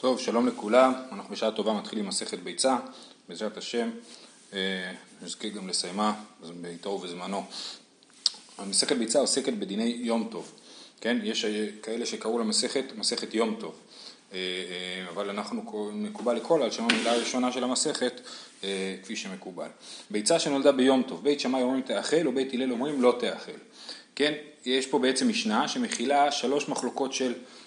טוב, שלום לכולם, אנחנו בשעה טובה מתחילים מסכת ביצה, בעזרת השם, אה, נזכה גם לסיימה בעיתו ובזמנו. המסכת ביצה עוסקת בדיני יום טוב, כן? יש כאלה שקראו למסכת מסכת יום טוב, אה, אה, אבל אנחנו מקובל לקרוא על שם המילה הראשונה של המסכת כפי שמקובל. ביצה שנולדה ביום טוב, בית שמאי אומרים תאכל ובית הלל אומרים לא תאכל, כן? יש פה בעצם משנה שמכילה שלוש מחלוקות של אה,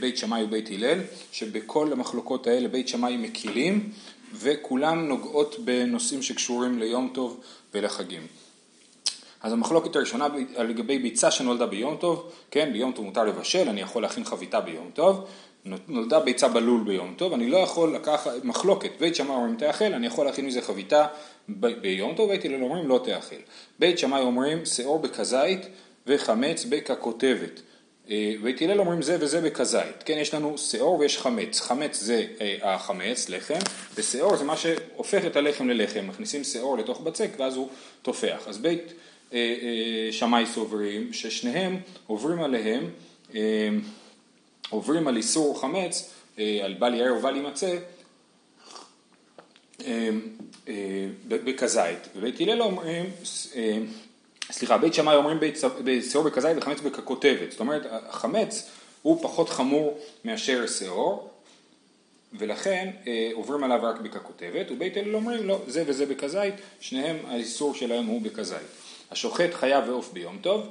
בית שמאי ובית הלל, שבכל המחלוקות האלה בית שמאי מקילים, וכולם נוגעות בנושאים שקשורים ליום טוב ולחגים. אז המחלוקת הראשונה לגבי ביצה שנולדה ביום טוב, כן, ביום טוב מותר לבשל, אני יכול להכין חביתה ביום טוב, נולדה ביצה בלול ביום טוב, אני לא יכול לקחת, מחלוקת, בית שמאי אומרים תאכל, אני יכול להכין מזה חביתה ב- ביום טוב, בית הלל אומרים לא תאכל. בית שמאי אומרים שאור בכזית וחמץ בככותבת. אה, בית הלל אומרים זה וזה בכזית, כן, יש לנו שאור ויש חמץ, חמץ זה אה, החמץ, לחם, ושאור זה מה שהופך את הלחם ללחם, מכניסים שאור לתוך בצק ואז הוא תופח, אז בית אה, שמאי סוברים ששניהם עוברים עליהם, עוברים על איסור חמץ, על בל יאר ובל יימצא, בכזית, ובית הלל אומרים סליחה, בית שמאי אומרים בשאור בכזית וחמץ בככותבת, זאת אומרת החמץ הוא פחות חמור מאשר שאור ולכן אה, עוברים עליו רק בככותבת ובית הלל אומרים לא, זה וזה בכזית, שניהם האיסור שלהם הוא בכזית. השוחט חיה ועוף ביום טוב,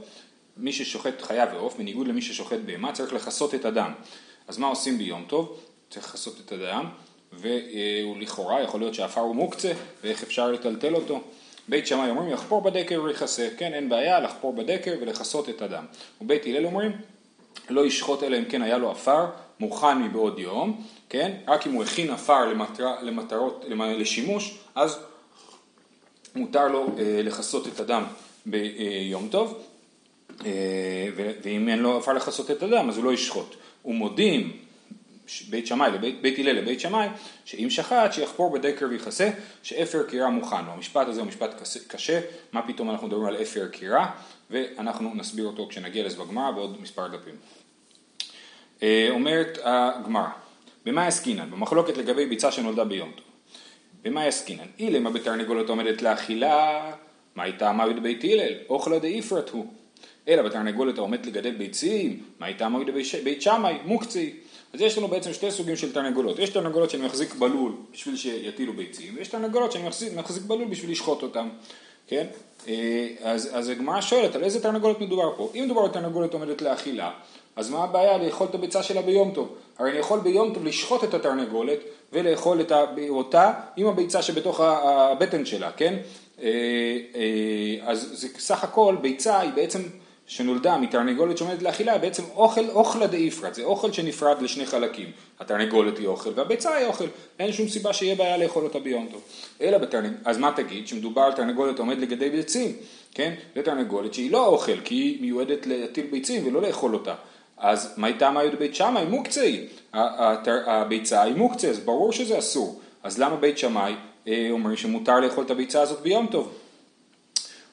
מי ששוחט חיה ועוף, בניגוד למי ששוחט בהמה, צריך לכסות את הדם. אז מה עושים ביום טוב? צריך לכסות את הדם, ולכאורה יכול להיות שהעפר הוא מוקצה, ואיך אפשר לטלטל אותו? בית שמאי אומרים יחפור בדקר ויכסה, כן, אין בעיה לחפור בדקר ולכסות את הדם. ובית הלל אומרים לא ישחוט אלא אם כן היה לו עפר מוכן מבעוד יום, כן, רק אם הוא הכין עפר למטר, למטרות, לשימוש, אז מותר לו אה, לכסות את הדם ביום טוב, אה, ואם אין לו עפר לכסות את הדם אז הוא לא ישחוט. ומודים בית שמאי לבית בית הלל לבית שמאי, שאם שחט שיחפור בדקר ויכסה, שאפר קירה מוכן. המשפט הזה הוא משפט קשה, מה פתאום אנחנו מדברים על אפר קירה, ואנחנו נסביר אותו כשנגיע לזה בגמרא בעוד מספר דפים. אה, אומרת הגמרא, במה עסקינן? במחלוקת לגבי ביצה שנולדה ביום טוב. במה עסקינן? אילמה בתרנגולת עומדת לאכילה, מה הייתה אמרת בית הלל? אוכלה דאיפרת הוא. אלא בתרנגולת העומדת לגדל ביצים, מה הייתה אמרת בית שמאי? מוקצי. אז יש לנו בעצם שתי סוגים של תרנגולות. יש תרנגולות שאני מחזיק בלול בשביל שיטילו ביצים, ויש תרנגולות שאני מחזיק, מחזיק בלול בשביל לשחוט אותם, כן? אה, אז, אז הגמרא שואלת על איזה תרנגולות מדובר פה. אם מדובר על תרנגולת עומדת לאכילה, אז מה הבעיה לאכול את הביצה שלה ביום טוב? הרי אני יכול ביום טוב לשחוט את התרנגולת ולאכול את אותה עם הביצה שבתוך הבטן שלה, כן? אה, אה, אז סך הכל ביצה היא בעצם שנולדה מתרנגולת שעומדת לאכילה בעצם אוכל אוכלה דאיפרת, זה אוכל שנפרד לשני חלקים, התרנגולת היא אוכל והביצה היא אוכל, אין שום סיבה שיהיה בעיה לאכול אותה ביום טוב. אלא בתרנג... אז מה תגיד, שמדובר על תרנגולת עומד לגדל ביצים, כן? זה תרנגולת שהיא לא אוכל, כי היא מיועדת להטיל ביצים ולא לאכול אותה. אז מה הייתה מה בית שמאי? מוקצה הביצה היא מוקצה, אז ברור שזה אסור. אז למה בית שמאי אה, אומרים שמותר לאכול את הביצה הזאת ביום טוב?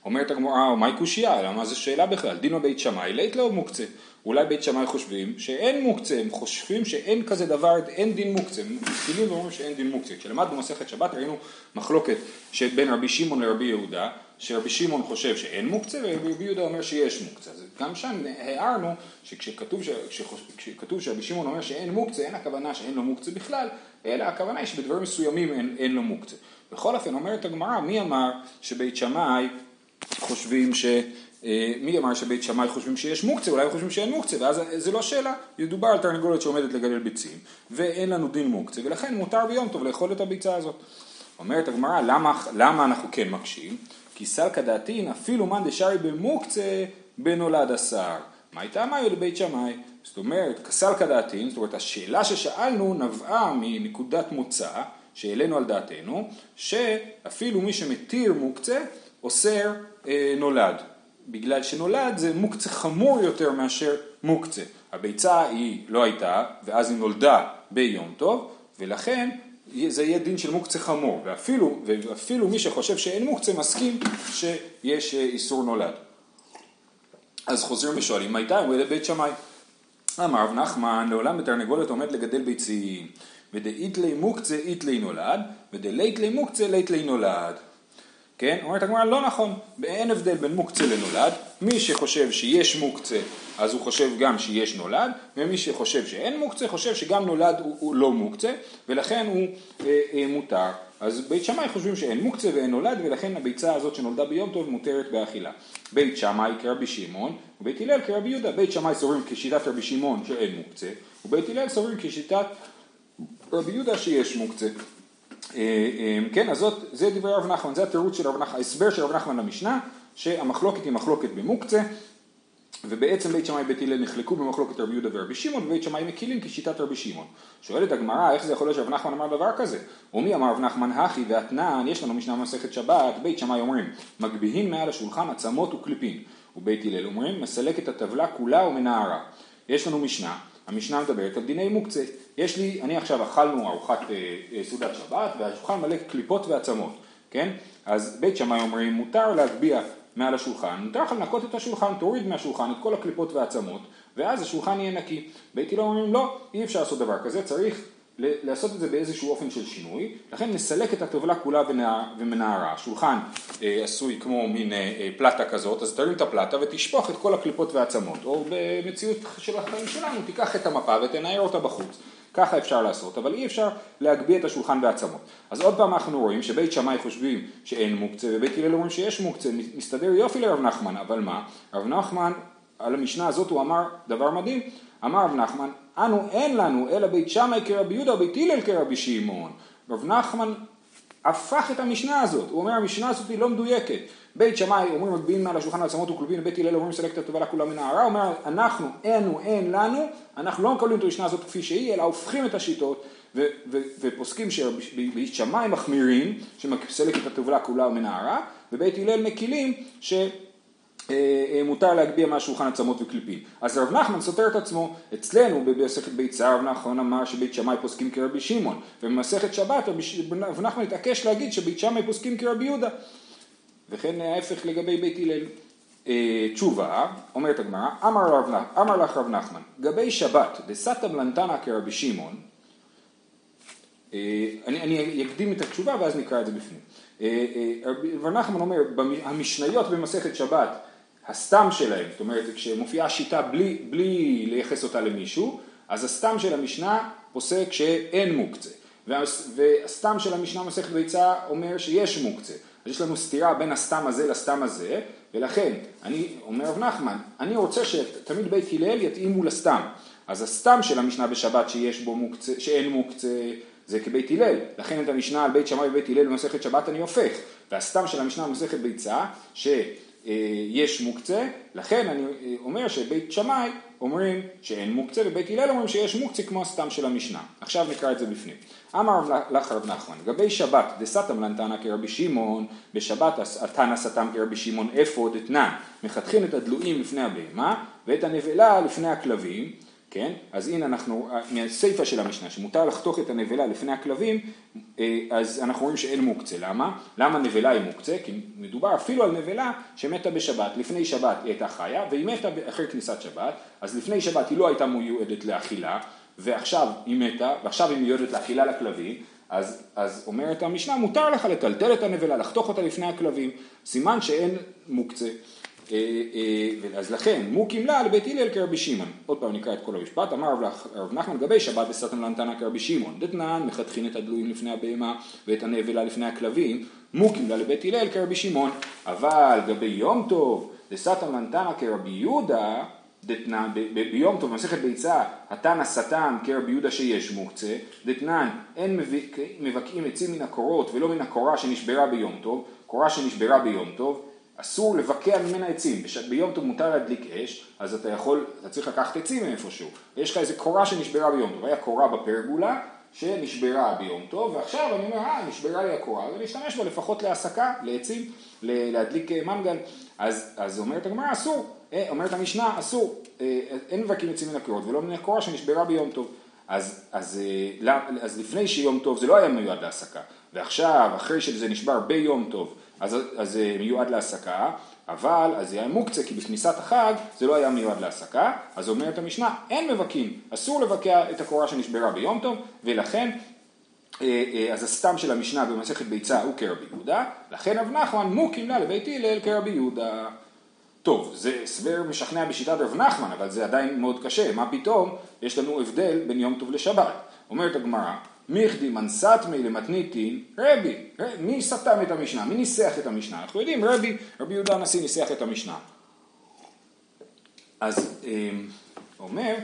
אומרת הגמרא, מהי קושייה? למה זו שאלה בכלל? דינו בית שמאי, לית לא מוקצה. אולי בית שמאי חושבים שאין מוקצה, הם חושבים שאין כזה דבר, אין דין מוקצה, הם מסכימים ואומרים שאין דין מוקצה. כשלמדנו מסכת שבת ראינו מחלוקת שבין רבי שמעון לרבי יהודה, שרבי שמעון חושב שאין מוקצה ורבי יהודה אומר שיש מוקצה. אז גם שם הערנו שכשכתוב, שכתוב שרבי שמעון אומר שאין מוקצה, אין הכוונה שאין לו מוקצה בכלל, אלא הכוונה היא שבדברים מסוימים אין, אין לו מוקצה. בכל אופן אומרת הגמרא, מי אמר שבית שמאי חושבים ש... אה, מי אמר שבית שמאי חושבים שיש מוקצה, אולי חושבים שאין מוקצה, ואז זה לא שאלה, ידובר על תרנגולת שעומדת לגדל ביצים, ואין לנו דין מוקצה, ולכן מותר ביום טוב לאכול את הביצה הזאת. אומרת הגמרא, למה, למה אנחנו כן מקשים? כי סלקא דעתין אפילו מאן דשארי במוקצה בנולד השר. מה הייתה מאי לבית שמאי? זאת אומרת, כסלקא דעתין, זאת אומרת, השאלה ששאלנו נבעה מנקודת מוצא שהעלינו על דעתנו, שאפילו מי שמתיר מוקצה, אוסר אה, נולד. בגלל שנולד זה מוקצה חמור יותר מאשר מוקצה. הביצה היא לא הייתה, ואז היא נולדה ביום טוב, ולכן זה יהיה דין של מוקצה חמור, ואפילו, ואפילו מי שחושב שאין מוקצה מסכים שיש אה, איסור נולד. אז חוזרים ושואלים, מה הייתה? הוא בית שמאי. אמר רב נחמן, לעולם בתרנגולת עומד לגדל ביצים, ודאיתלי מוקצה איתלי נולד, ודליתלי מוקצה ליתלי נולד. כן? אומרת הגמרא לא נכון, אין הבדל בין מוקצה לנולד, מי שחושב שיש מוקצה אז הוא חושב גם שיש נולד, ומי שחושב שאין מוקצה חושב שגם נולד הוא, הוא לא מוקצה, ולכן הוא אה, אה, מותר. אז בית שמאי חושבים שאין מוקצה ואין נולד, ולכן הביצה הזאת שנולדה ביום טוב מותרת באכילה. בית שמאי כרבי שמעון, ובית הלל כרבי יהודה. בית שמאי סוברים כשיטת רבי שמעון שאין מוקצה, ובית הלל סוברים כשיטת רבי יהודה שיש מוקצה. אה, אה, כן, אז זאת, זה דברי רב נחמן, זה התירוץ של רב נחמן, ההסבר של רב נחמן למשנה, שהמחלוקת היא מחלוקת במוקצה, ובעצם בית שמאי ובית הלל נחלקו במחלוקת רבי יהודה ורבי שמעון, ובית שמאי מקילים כשיטת רבי שמעון. שואלת הגמרא, איך זה יכול להיות שרב נחמן אמר דבר כזה? ומי אמר רב נחמן הכי ואתנן, יש לנו משנה במסכת שבת, בית שמאי אומרים, מגביהים מעל השולחן עצמות וקליפין, ובית הלל אומרים, מסלק את הטבלה כולה ומנערה. יש לנו משנה, המשנה מדברת על דיני מוקצה. יש לי, אני עכשיו אכלנו ארוחת אה, אה, סעודת שבת, והשולחן מלא קליפות ועצמות, כן? אז בית שמאי אומרים, מותר להגביה מעל השולחן, מותר לך לנקות את השולחן, תוריד מהשולחן את כל הקליפות והעצמות, ואז השולחן יהיה נקי. בית הלל אומרים לא, אי אפשר לעשות דבר כזה, צריך לעשות את זה באיזשהו אופן של שינוי, לכן נסלק את הטבלה כולה ומנערה. השולחן אה, עשוי כמו מין אה, אה, פלטה כזאת, אז תרים את הפלטה ותשפוך את כל הקליפות והעצמות, או במציאות של החיים שלנו, תיקח את המפה ותנער אותה בחוץ. ככה אפשר לעשות, אבל אי אפשר להגביה את השולחן בעצמות. אז עוד פעם אנחנו רואים שבית שמאי חושבים שאין מוקצה ובית הלל אומרים שיש מוקצה, מסתדר יופי לרב נחמן, אבל מה? רב נחמן, על המשנה הזאת הוא אמר דבר מדהים, אמר רב נחמן, אנו אין לנו אלא בית שמאי כרבי יהודה ובית הלל כרבי שמעון. רב נחמן הפך את המשנה הזאת, הוא אומר המשנה הזאת היא לא מדויקת. בית שמאי אומרים מגביהים מעל השולחן העצמות וכלובים, בית הלל אומרים סלקת הטובה כולה מן הערה, אומר אנחנו אינו אין לנו, אנחנו לא מקבלים את המשנה הזאת כפי שהיא, אלא הופכים את השיטות ו- ו- ופוסקים שבית שמאי מחמירים, שמסלקת הטובה כולה מן הערה, ובית הלל מקילים ש... אה, אה, מותר להגביה מהשולחן עצמות וקליפים. אז רב נחמן סותר את עצמו, אצלנו במסכת ביצה רב נחמן אמר שבית שמאי פוסקים כרבי שמעון, ובמסכת שבת רב נחמן התעקש להגיד שבית שמאי פוסקים כרבי יהודה. וכן ההפך לגבי בית הלל. אה, תשובה, אומרת הגמרא, אמר, אמר לך רב נחמן, גבי שבת דסתא בלנתנא כרבי שמעון, אני, אני אקדים את התשובה ואז נקרא את זה בפנים. רב נחמן אומר, המשניות במסכת שבת הסתם שלהם, זאת אומרת כשמופיעה שיטה בלי, בלי לייחס אותה למישהו, אז הסתם של המשנה פוסק שאין מוקצה, והסתם של המשנה מסכת ביצה אומר שיש מוקצה, אז יש לנו סתירה בין הסתם הזה לסתם הזה, ולכן, אני, אומר רב נחמן, אני רוצה שתמיד בית הלל יתאימו לסתם, אז הסתם של המשנה בשבת שיש בו מוקצה, שאין מוקצה, זה כבית הלל, לכן את המשנה על בית שמאי ובית הלל במסכת שבת אני הופך, והסתם של המשנה במסכת ביצה, ש... אה, יש מוקצה, לכן אני אה, אומר שבית שמאי אומרים שאין מוקצה ובית הלל אומרים שיש מוקצה כמו הסתם של המשנה. עכשיו נקרא את זה בפנים. אמר לך רב נחמן, לגבי שבת דסתם לנתנא כרבי שמעון, בשבת התנא סתם כרבי שמעון אפוא דתנן, מחתכין את הדלויים לפני הבהמה ואת הנבלה לפני הכלבים כן? אז הנה אנחנו, מהסיפא של המשנה, שמותר לחתוך את הנבלה לפני הכלבים, אה, אז אנחנו רואים שאין מוקצה. למה? למה נבלה היא מוקצה? כי מדובר אפילו על נבלה שמתה בשבת. לפני שבת היא הייתה חיה, והיא מתה אחרי כניסת שבת, אז לפני שבת היא לא הייתה מיועדת לאכילה, ועכשיו היא מתה, ועכשיו היא מיועדת לאכילה לכלבים, אז, אז אומרת המשנה, מותר לך לטלטל את הנבלה, לחתוך אותה לפני הכלבים, סימן שאין מוקצה. אה, אה, אז לכן מוקים לה לבית הלל כרבי שמעון. עוד פעם נקרא את כל המשפט, אמר רב נחמן גבי שבת וסתם לנתנא כרבי שמעון. דתנן מחתכין את הדלויים לפני הבהמה ואת הנבלה לפני הכלבים, מוקים לה לבית הלל כרבי שמעון. אבל גבי יום טוב דסתם לנתנא כרבי יהודה דתנן, ביום טוב במסכת ביצה, התנא סתם כרבי יהודה שיש מוקצה, דתנן אין מבקעים עצים מן הקורות ולא מן הקורה שנשברה ביום טוב, קורה שנשברה ביום טוב, אסור לבקע ממנה עצים, ביום טוב מותר להדליק אש, אז אתה יכול, אתה צריך לקחת עצים מאיפשהו, יש לך איזה קורה שנשברה ביום טוב, היה קורה בפרגולה שנשברה ביום טוב, ועכשיו אני אומר, אה, נשברה לי הקורה, ולהשתמש בה לפחות להסקה, לעצים, להדליק אה, מנגל, אז, אז אומרת הגמרא, אסור, אה, אומרת המשנה, אסור, אה, אין מבקים עצים מן הקורות ולא מן הקורה שנשברה ביום טוב. אז, אז, אז לפני שיום טוב זה לא היה מיועד להסקה, ועכשיו, אחרי שזה נשבר ביום טוב, אז, אז זה מיועד להסקה, אבל אז זה היה מוקצה כי בכניסת החג זה לא היה מיועד להסקה, אז אומרת המשנה, אין מבכים, אסור לבקע את הקורה שנשברה ביום טוב, ולכן אה, אה, אז הסתם של המשנה במסכת ביצה הוא כרבי יהודה, לכן רב נחמן מוקים לה לבית הלל כרבי יהודה. טוב, זה הסבר משכנע בשיטת רב נחמן, אבל זה עדיין מאוד קשה, מה פתאום יש לנו הבדל בין יום טוב לשבת. אומרת הגמרא, מיכדי מנסתמי למתניתין רבי, מי סתם את המשנה? מי ניסח את המשנה? אנחנו יודעים, רבי, רבי יהודה הנשיא ניסח את המשנה. אז אה, אומר,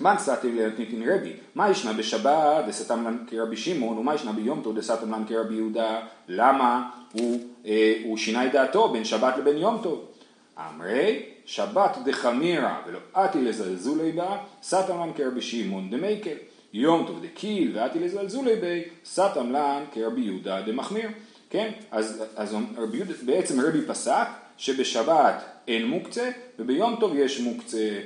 מה נסתים למתניתין רבי? מה ישנה בשבת דסתם לן כרבי שמעון, ומה ישנה ביום טוב דסתם לן כרבי יהודה? למה אה, הוא שינה את דעתו בין שבת לבין יום טוב? אמרי שבת דחמירה ולא אתי לזלזולי בה, סתם לן כרבי שמעון דמייקל. יום טוב דקיל ואתי לזלזולי בי, סתם לן כרבי יהודה דמחמיר. כן? אז, אז רבי בעצם רבי פסק שבשבת אין מוקצה וביום טוב יש מוקצה,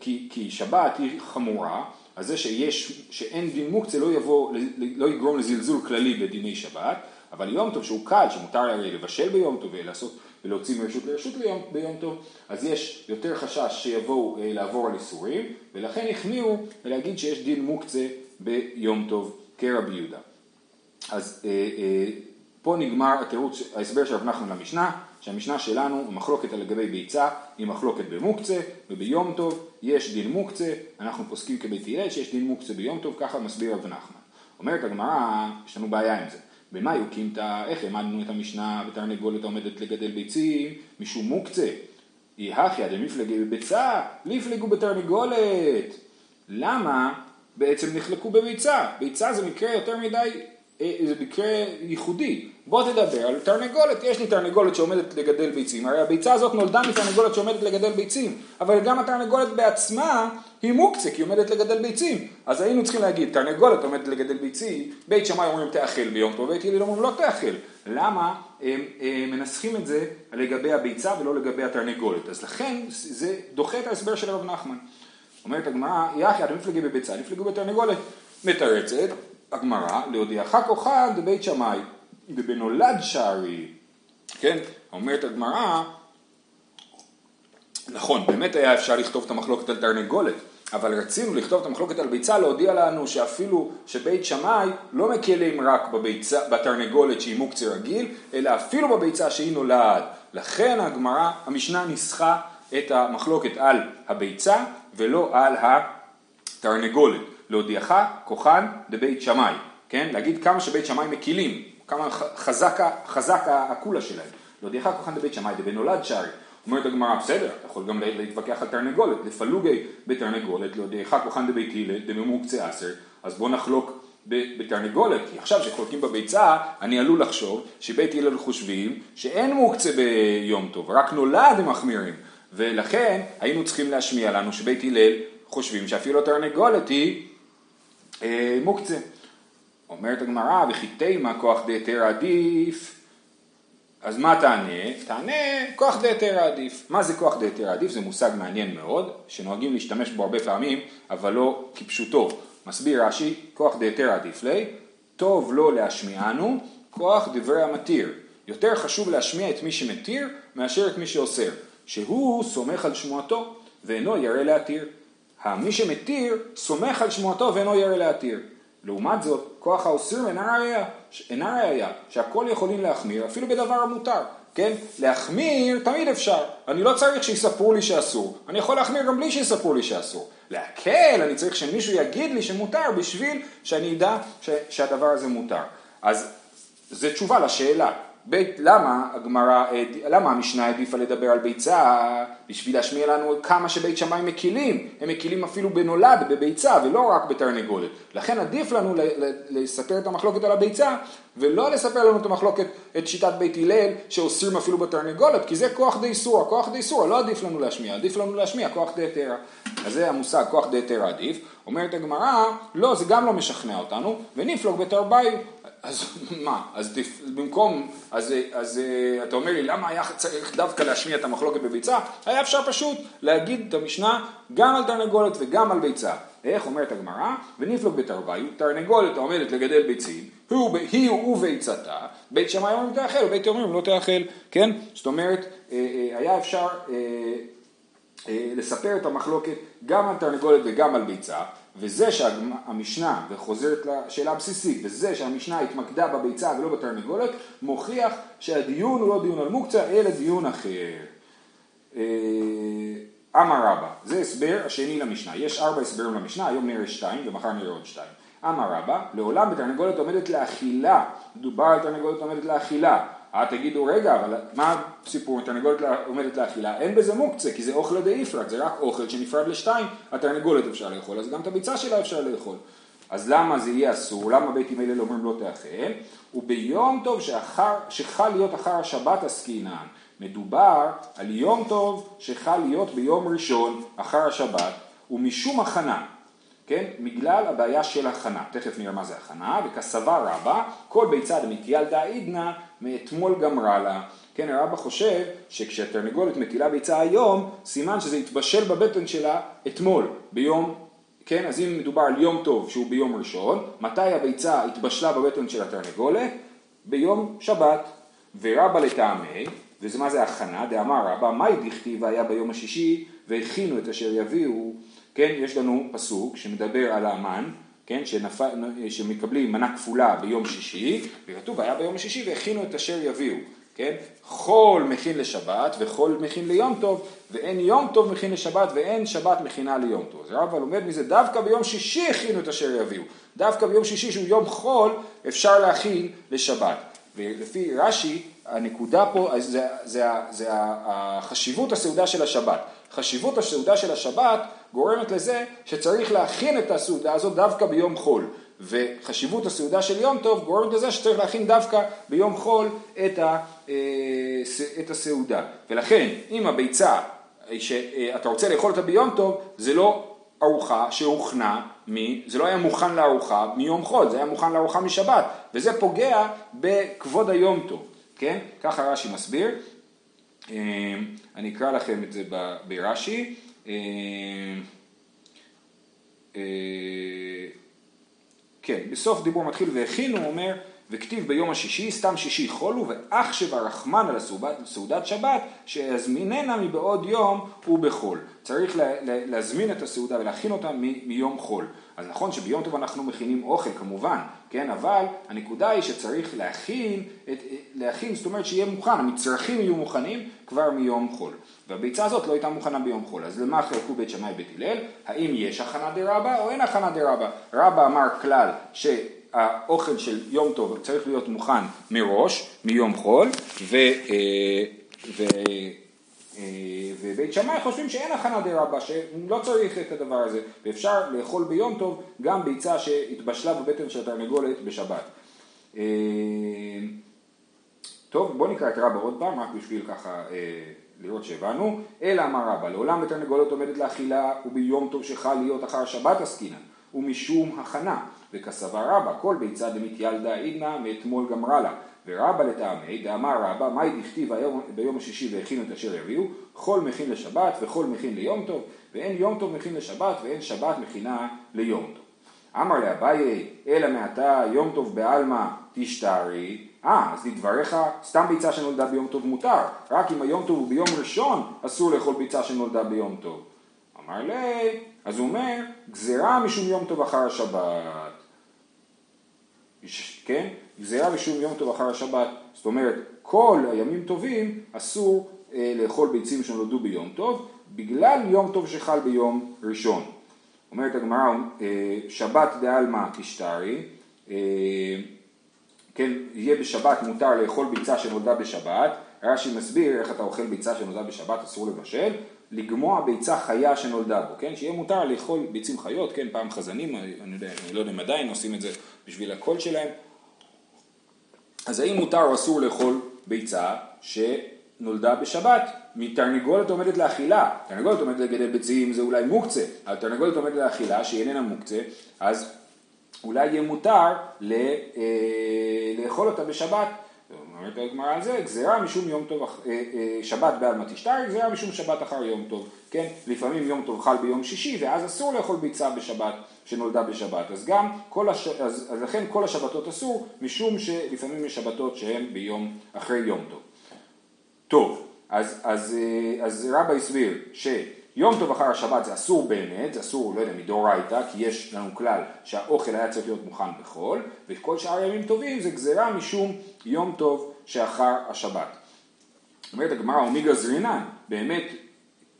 כי, כי שבת היא חמורה, אז זה שיש, שאין דין מוקצה לא, יבוא, לא יגרום לזלזול כללי בדיני שבת, אבל יום טוב שהוא קל, שמותר לבשל ביום טוב ולעשות ולהוציא מרשות לרשות ליום, ביום טוב, אז יש יותר חשש שיבואו אה, לעבור על איסורים, ולכן החמיאו להגיד שיש דין מוקצה ביום טוב כרבי יהודה. אז אה, אה, פה נגמר התירוץ, ההסבר של רב נחמן למשנה, שהמשנה שלנו, המחלוקת לגבי ביצה, היא מחלוקת במוקצה, וביום טוב יש דין מוקצה, אנחנו פוסקים כבית הלל שיש דין מוקצה ביום טוב, ככה מסביר רב נחמן. אומרת הגמרא, יש לנו בעיה עם זה. במה יוקימתא, איך העמדנו את המשנה ותרנגולת העומדת לגדל ביצים, משום מוקצה. אי הכיא דמפלגי בביצה, לפלגו בתרנגולת. למה בעצם נחלקו בביצה? ביצה זה מקרה יותר מדי אה, זה מקרה ייחודי. בוא תדבר על תרנגולת, יש לי תרנגולת שעומדת לגדל ביצים, הרי הביצה הזאת נולדה מתרנגולת שעומדת לגדל ביצים, אבל גם התרנגולת בעצמה היא מוקצה, כי היא עומדת לגדל ביצים. אז היינו צריכים להגיד, תרנגולת עומדת לגדל ביצים, בית שמאי אומרים תאכל ביום טוב, בית הלל אומרים לא תאכל. למה הם, הם מנסחים את זה לגבי הביצה ולא לגבי התרנגולת? אז לכן זה דוחה את ההסבר של הרב נחמן. אומרת הגמרא, יחי עד מפלגי בביצה, נפלגו בתרנגולת. מתרצת, הגמרא, להודיעך כוחן דבית שמאי, דבנולד שערי, כן, אומרת הגמרא, נכון, באמת היה אפשר לכתוב את המחלוקת על תרנגולת, אבל רצינו לכתוב את המחלוקת על ביצה, להודיע לנו שאפילו שבית שמאי לא מקלים רק בביצה, בתרנגולת שהיא מוקצה רגיל, אלא אפילו בביצה שהיא נולד. לכן הגמרא, המשנה ניסחה את המחלוקת על הביצה ולא על התרנגולת. להודיעך כוחן דבית שמאי, כן? להגיד כמה שבית שמאי מקילים, כמה חזק, חזק הקולה שלהם. להודיעך כוחן דבית שמאי דבנולד שרי. אומרת הגמרא, בסדר, אתה יכול גם להתווכח על תרנגולת, לפלוגי בתרנגולת, להודיעך כוחן דבית הלל דממוקצה עשר, אז בוא נחלוק בתרנגולת, כי עכשיו שחולקים בביצה, אני עלול לחשוב שבית הלל חושבים שאין מוקצה ביום טוב, רק נולד הם מחמירים, ולכן היינו צריכים להשמיע לנו שבית הלל חושבים שאפילו התרנגולת היא אה, מוקצה. אומרת הגמרא, וכי תימה כוח דהיתר עדיף, אז מה תענה? תענה כוח דהיתר עדיף. מה זה כוח דהיתר עדיף? זה מושג מעניין מאוד, שנוהגים להשתמש בו הרבה פעמים, אבל לא כפשוטו. מסביר רש"י, כוח דהיתר עדיף לי, טוב לא להשמיענו, כוח דברי המתיר. יותר חשוב להשמיע את מי שמתיר מאשר את מי שאוסר, שהוא סומך על שמועתו ואינו ירא להתיר. מי שמתיר סומך על שמועתו ואינו ירא להתיר. לעומת זאת, כוח האוסר אינה ראייה, אינה ראייה, שהכל יכולים להחמיר אפילו בדבר המותר, כן? להחמיר תמיד אפשר, אני לא צריך שיספרו לי שאסור, אני יכול להחמיר גם בלי שיספרו לי שאסור. להקל, אני צריך שמישהו יגיד לי שמותר בשביל שאני אדע ש, שהדבר הזה מותר. אז זו תשובה לשאלה, בית, למה הגמרא, למה המשנה העדיפה לדבר על ביצה? בשביל להשמיע לנו כמה שבית שמאי מקילים, הם מקילים אפילו בנולד, בביצה, ולא רק בתרנגולת. לכן עדיף לנו לספר את המחלוקת על הביצה, ולא לספר לנו את המחלוקת, את שיטת בית הלל, שאוסרים אפילו בתרנגולת, כי זה כוח די סורה, כוח די סורה לא עדיף לנו להשמיע, עדיף לנו להשמיע כוח די היתרה. אז זה המושג כוח די היתרה עדיף. אומרת הגמרא, לא, זה גם לא משכנע אותנו, ונפלוג בתרביו. אז מה, אז במקום, אז, אז אתה אומר לי למה היה צריך דווקא להשמיע את המחלוקת בביצה? היה אפשר פשוט להגיד את המשנה גם על תרנגולת וגם על ביצה. איך אומרת הגמרא? ונפלוג בתרוויו, תרנגולת העומדת לגדל ביצים, הוא, היא וביצתה, בית שמאי אומרים תאכל ובית אומרים לא תאכל, כן? זאת אומרת, אה, אה, היה אפשר אה, לספר את המחלוקת גם על תרנגולת וגם על ביצה, וזה שהמשנה, וחוזרת לשאלה הבסיסית, וזה שהמשנה התמקדה בביצה ולא בתרנגולת, מוכיח שהדיון הוא לא דיון על מוקצה, אלא דיון אחר. אמר רבא, זה הסבר השני למשנה, יש ארבע הסברים למשנה, היום נראה שתיים ומחר נראה עוד שתיים. אמר רבא, לעולם בתרנגולת עומדת לאכילה, דובר על תרנגולת עומדת לאכילה, אה תגידו רגע, אבל מה הסיפור, התרנגולת עומדת לאכילה? אין בזה מוקצה, כי זה אוכל די יפרד, זה רק אוכל שנפרד לשתיים, התרנגולת אפשר לאכול, אז גם את הביצה שלה אפשר לאכול. אז למה זה יהיה אסור? למה בית הלל אומרים לא תאכל? וביום טוב שאחר, שחל להיות אחר השבת עסקינן. מדובר על יום טוב שחל להיות ביום ראשון אחר השבת ומשום הכנה, כן? בגלל הבעיה של הכנה, תכף נראה מה זה הכנה, וכסבה רבה, כל ביצה דמתיילתא עידנא מאתמול גמרה לה, כן, הרבא חושב שכשהתרנגולת מטילה ביצה היום, סימן שזה התבשל בבטן שלה אתמול, ביום, כן, אז אם מדובר על יום טוב שהוא ביום ראשון, מתי הביצה התבשלה בבטן של התרנגולת? ביום שבת, ורבא לטעמי, וזה מה זה הכנה, דאמר רבא, מאי דכתיב היה ביום השישי והכינו את אשר יביאו, כן, יש לנו פסוק שמדבר על האמן, כן, שנפל, שמקבלים מנה כפולה ביום שישי, וכתוב היה ביום השישי והכינו את אשר יביאו, כן, חול מכין לשבת וחול מכין ליום טוב, ואין יום טוב מכין לשבת ואין שבת מכינה ליום טוב. אז רבא לומד מזה, דווקא ביום שישי הכינו את אשר יביאו, דווקא ביום שישי שהוא יום חול אפשר להכין לשבת. ולפי רש"י, הנקודה פה זה, זה, זה, זה החשיבות הסעודה של השבת. חשיבות הסעודה של השבת גורמת לזה שצריך להכין את הסעודה הזאת דווקא ביום חול. וחשיבות הסעודה של יום טוב גורמת לזה שצריך להכין דווקא ביום חול את, ה, אה, את הסעודה. ולכן, אם הביצה שאתה רוצה לאכול אותה ביום טוב, זה לא ארוחה שהוכנה, מ, זה לא היה מוכן לארוחה מיום חול, זה היה מוכן לארוחה משבת, וזה פוגע בכבוד היום טוב, כן? ככה רש"י מסביר. אה, אני אקרא לכם את זה ברש"י. אה, אה, כן, בסוף דיבור מתחיל והכינו, הוא אומר, וכתיב ביום השישי, סתם שישי חולו, ואח שברחמן על הסעודת שבת, שיזמיננה מבעוד יום ובחול. צריך לה, לה, להזמין את הסעודה ולהכין אותה מ, מיום חול. אז נכון שביום טוב אנחנו מכינים אוכל כמובן, כן, אבל הנקודה היא שצריך להכין, את, להכין, זאת אומרת שיהיה מוכן, המצרכים יהיו מוכנים כבר מיום חול. והביצה הזאת לא הייתה מוכנה ביום חול, אז למה חלקו בית שמאי בית הלל? האם יש הכנה דרבה או אין הכנה דרבה? רבא אמר כלל שהאוכל של יום טוב צריך להיות מוכן מראש, מיום חול, ו... אה, ו אה, ובית שמאי חושבים שאין הכנה דרבה, שלא צריך את הדבר הזה, ואפשר לאכול ביום טוב גם ביצה שהתבשלה בבטן של התרנגולת בשבת. אה, טוב, בואו נקרא את רבא עוד פעם, רק בשביל ככה לראות שהבנו. אלא אמר רבא, לעולם בתרנגולת עומדת לאכילה וביום טוב שחל להיות אחר שבת עסקינן, ומשום הכנה, וכסבה רבא, כל ביצה דמתיילדה עידנה מאתמול גמרה לה. ורבא לטעמי, דאמר רבא, מאי דכתיב ביום השישי והכינו את אשר יביאו, חול מכין לשבת וחול מכין ליום טוב, ואין יום טוב מכין לשבת ואין שבת מכינה ליום טוב. אמר לאביי, אלא מעתה יום טוב בעלמא תשתרי, אה, אז לדבריך, סתם ביצה שנולדה ביום טוב מותר, רק אם היום טוב הוא ביום ראשון, אסור לאכול ביצה שנולדה ביום טוב. אמר לי, אז הוא אומר, גזירה משום יום טוב אחר השבת. כן? גזירה משום יום טוב אחר השבת, זאת אומרת כל הימים טובים אסור אה, לאכול ביצים שנולדו ביום טוב בגלל יום טוב שחל ביום ראשון. אומרת הגמרא, אה, שבת דעלמא תשתרי, אה, כן, יהיה בשבת מותר לאכול ביצה שנולדה בשבת, רש"י מסביר איך אתה אוכל ביצה שנולדה בשבת אסור לבשל, לגמוע ביצה חיה שנולדה בו, כן, שיהיה מותר לאכול ביצים חיות, כן, פעם חזנים, אני, יודע, אני לא יודע אם עדיין עושים את זה בשביל הקול שלהם, אז האם מותר או אסור לאכול ביצה שנולדה בשבת? מתרנגולת עומדת לאכילה, תרנגולת עומדת לגדל ביצים זה אולי מוקצה, אבל תרנגולת עומדת לאכילה שהיא איננה מוקצה, אז אולי יהיה מותר ל, אה, לאכול אותה בשבת, אומרת הגמרא על זה, גזירה משום יום טוב, אה, אה, שבת בעלמא תשתר, גזירה משום שבת אחר יום טוב, כן? לפעמים יום טוב חל ביום שישי, ואז אסור לאכול ביצה בשבת, שנולדה בשבת. אז גם, כל הש... אז, אז לכן כל השבתות אסור, משום שלפעמים יש שבתות שהן ביום, אחרי יום טוב. טוב, אז, אז, אה, אז רבא הסביר שיום טוב אחר השבת זה אסור באמת, זה אסור, לא יודע, מדאורייתא, כי יש לנו כלל שהאוכל היה צריך להיות מוכן בחול, וכל שאר ימים טובים זה גזירה משום יום טוב שאחר השבת. אומרת הגמרא, ומי גזרינן? באמת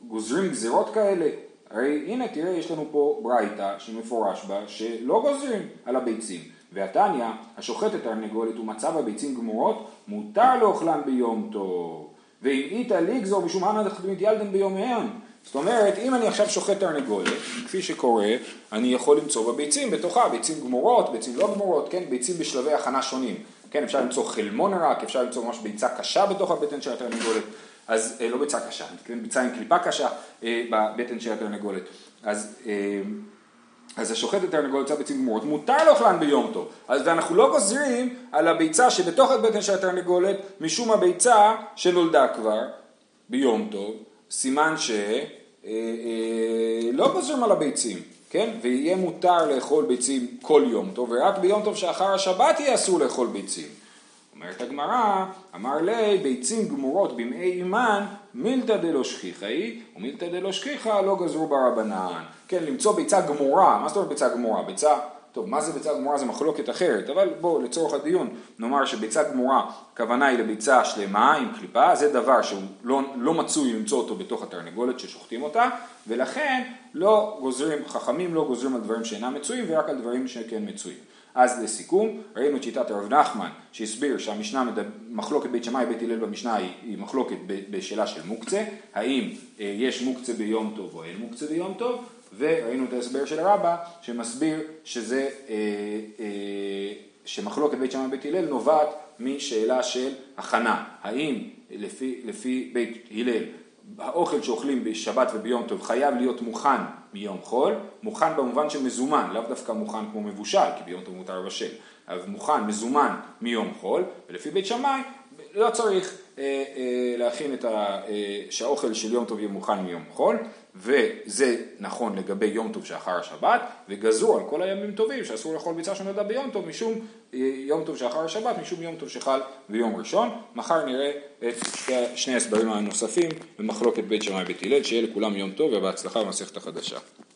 גוזרים גזירות כאלה? הרי הנה תראה יש לנו פה ברייתא שמפורש בה שלא גוזרים על הביצים. והתניא, השוחט את התרנגולת ומצא בביצים גמורות, מותר לאוכלן ביום טוב. ואם איתא לגזור משום הנה דחתומית ילדן ביומיהם. זאת אומרת, אם אני עכשיו שוחט תרנגולת, כפי שקורה, אני יכול למצוא בביצים בתוכה, ביצים גמורות, ביצים לא גמורות, כן, ביצים בשלבי הכנה שונים. כן, אפשר למצוא חלמון רק, אפשר למצוא ממש ביצה קשה בתוך הבטן של התרנגולת, אז אה, לא ביצה קשה, ביצה עם קליפה קשה אה, בבטן של התרנגולת. אז, אה, אז השוחט התרנגולת יוצא ביצים גמורות, מותר לאוכלן ביום טוב. אז ואנחנו לא גוזרים על הביצה שבתוך הבטן של התרנגולת, משום הביצה שנולדה כבר ביום טוב, סימן אה, לא גוזרים על הביצים. כן? ויהיה מותר לאכול ביצים כל יום טוב, ורק ביום טוב שאחר השבת יהיה אסור לאכול ביצים. אומרת הגמרא, אמר לי, ביצים גמורות במעי אימן, מילתא דלא שכיחא היא, ומילתא דלא שכיחא לא גזרו ברבנן. כן, למצוא ביצה גמורה, מה זאת אומרת ביצה גמורה? ביצה טוב, מה זה ביצה גמורה? זה מחלוקת אחרת, אבל בואו לצורך הדיון נאמר שביצה גמורה, הכוונה היא לביצה שלמה עם קליפה, זה דבר שהוא לא, לא מצוי למצוא אותו בתוך התרנגולת ששוחטים אותה, ולכן לא גוזרים, חכמים לא גוזרים על דברים שאינם מצויים ורק על דברים שכן מצויים. אז לסיכום, ראינו את שיטת הרב נחמן שהסביר שהמשנה, מחלוקת בית שמאי בית הלל במשנה היא, היא מחלוקת בשאלה של מוקצה, האם אה, יש מוקצה ביום טוב או אין מוקצה ביום טוב, וראינו את ההסבר של רבא שמסביר שזה, אה, אה, שמחלוקת בית שמאי ובית הלל נובעת משאלה של הכנה, האם לפי, לפי בית הלל האוכל שאוכלים בשבת וביום טוב חייב להיות מוכן מיום חול, מוכן במובן של מזומן, לאו דווקא מוכן כמו מבושל, כי ביום טוב מותר לבשל, אבל מוכן, מזומן מיום חול, ולפי בית שמאי לא צריך אה, אה, להכין את ה... אה, שהאוכל של יום טוב יהיה מוכן מיום חול, וזה נכון לגבי יום טוב שאחר השבת, וגזרו על כל הימים טובים שאסור לאכול ביצה שנולדה ביום טוב משום יום טוב שאחר השבת, משום יום טוב שחל ביום ראשון. מחר נראה את שני הסברים הנוספים במחלוקת בית שמאי בית הלל, שיהיה לכולם יום טוב ובהצלחה במסכת החדשה.